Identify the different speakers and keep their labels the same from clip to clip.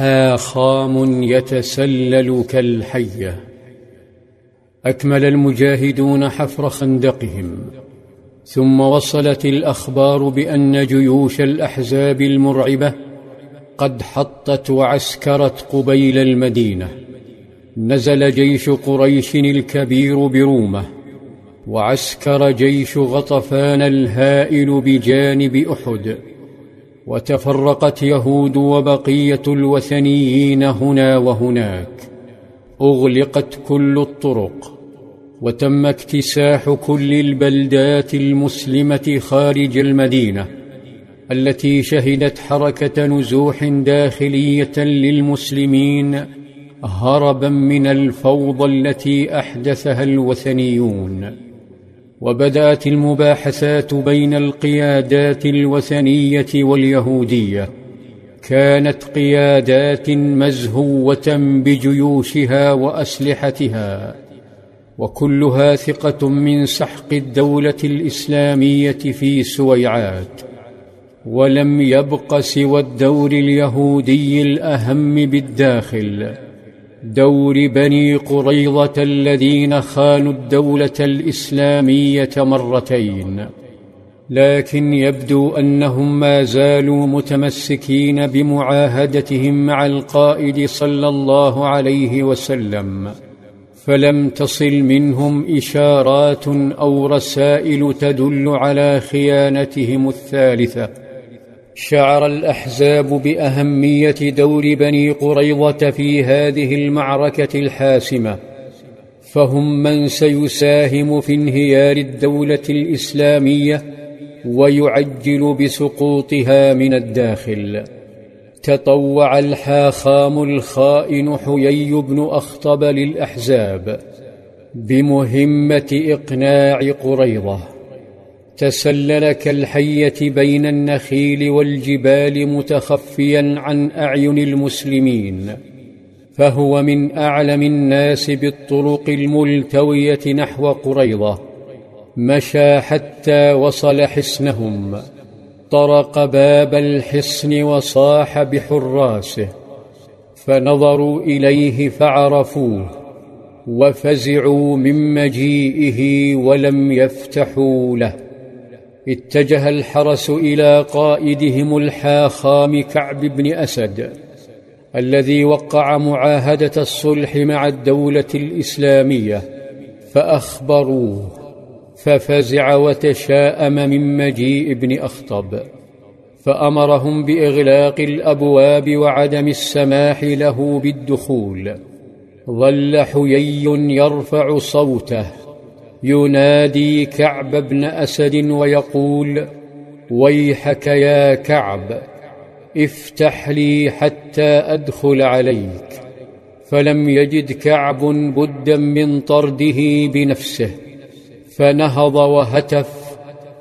Speaker 1: حاخام يتسلل كالحية. أكمل المجاهدون حفر خندقهم ثم وصلت الأخبار بأن جيوش الأحزاب المرعبة قد حطت وعسكرت قبيل المدينة. نزل جيش قريش الكبير برومة وعسكر جيش غطفان الهائل بجانب أحد. وتفرقت يهود وبقية الوثنيين هنا وهناك. أغلقت كل الطرق وتم اكتساح كل البلدات المسلمة خارج المدينة التي شهدت حركة نزوح داخلية للمسلمين هربا من الفوضى التي أحدثها الوثنيون. وبدات المباحثات بين القيادات الوثنيه واليهوديه. كانت قيادات مزهوه بجيوشها واسلحتها وكلها ثقه من سحق الدولة الاسلاميه في سويعات. ولم يبق سوى الدور اليهودي الاهم بالداخل. دور بني قريضه الذين خانوا الدولة الإسلامية مرتين. لكن يبدو أنهم ما زالوا متمسكين بمعاهدتهم مع القائد صلى الله عليه وسلم. فلم تصل منهم إشارات أو رسائل تدل على خيانتهم الثالثة. شعر الأحزاب بأهمية دور بني قريظة في هذه المعركة الحاسمة فهم من سيساهم في انهيار الدولة الإسلامية ويعجل بسقوطها من الداخل. تطوع الحاخام الخائن حيي بن أخطب للأحزاب بمهمة إقناع قريظة. تسلل كالحية بين النخيل والجبال متخفيا عن أعين المسلمين فهو من أعلم الناس بالطرق الملتوية نحو قريظة. مشى حتى وصل حصنهم طرق باب الحصن وصاح بحراسه فنظروا إليه فعرفوه وفزعوا من مجيئه ولم يفتحوا له. اتجه الحرس إلى قائدهم الحاخام كعب بن أسد الذي وقع معاهدة الصلح مع الدولة الإسلامية فأخبروه ففزع وتشاءم من مجيء ابن أخطب فأمرهم بإغلاق الأبواب وعدم السماح له بالدخول ظل حيي يرفع صوته. ينادي كعب بن أسد ويقول ويحك يا كعب افتح لي حتى أدخل عليك. فلم يجد كعب بدا من طرده بنفسه فنهض وهتف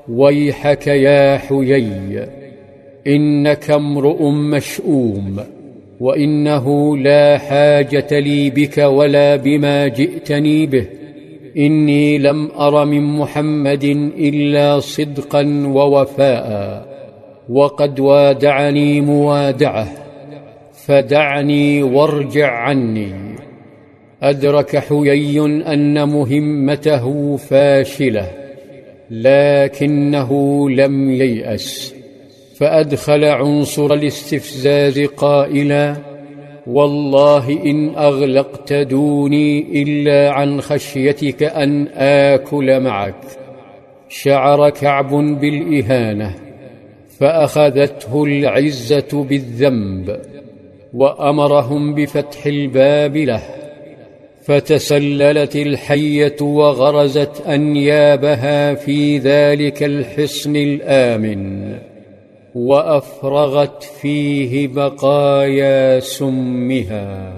Speaker 1: ويحك يا حيي إنك امرؤ مشؤوم وإنه لا حاجة لي بك ولا بما جئتني به. إني لم أر من محمد إلا صدقا ووفاء وقد وادعني موادعة فدعني وارجع عني. أدرك حيي أن مهمته فاشلة لكنه لم ييأس فأدخل عنصر الاستفزاز قائلا والله إن أغلقت دوني إلا عن خشيتك أن آكل معك. شعر كعب بالإهانة فأخذته العزة بالذنب وأمرهم بفتح الباب له. فتسللت الحية وغرزت أنيابها في ذلك الحصن الآمن. وأفرغت فيه بقايا سمها.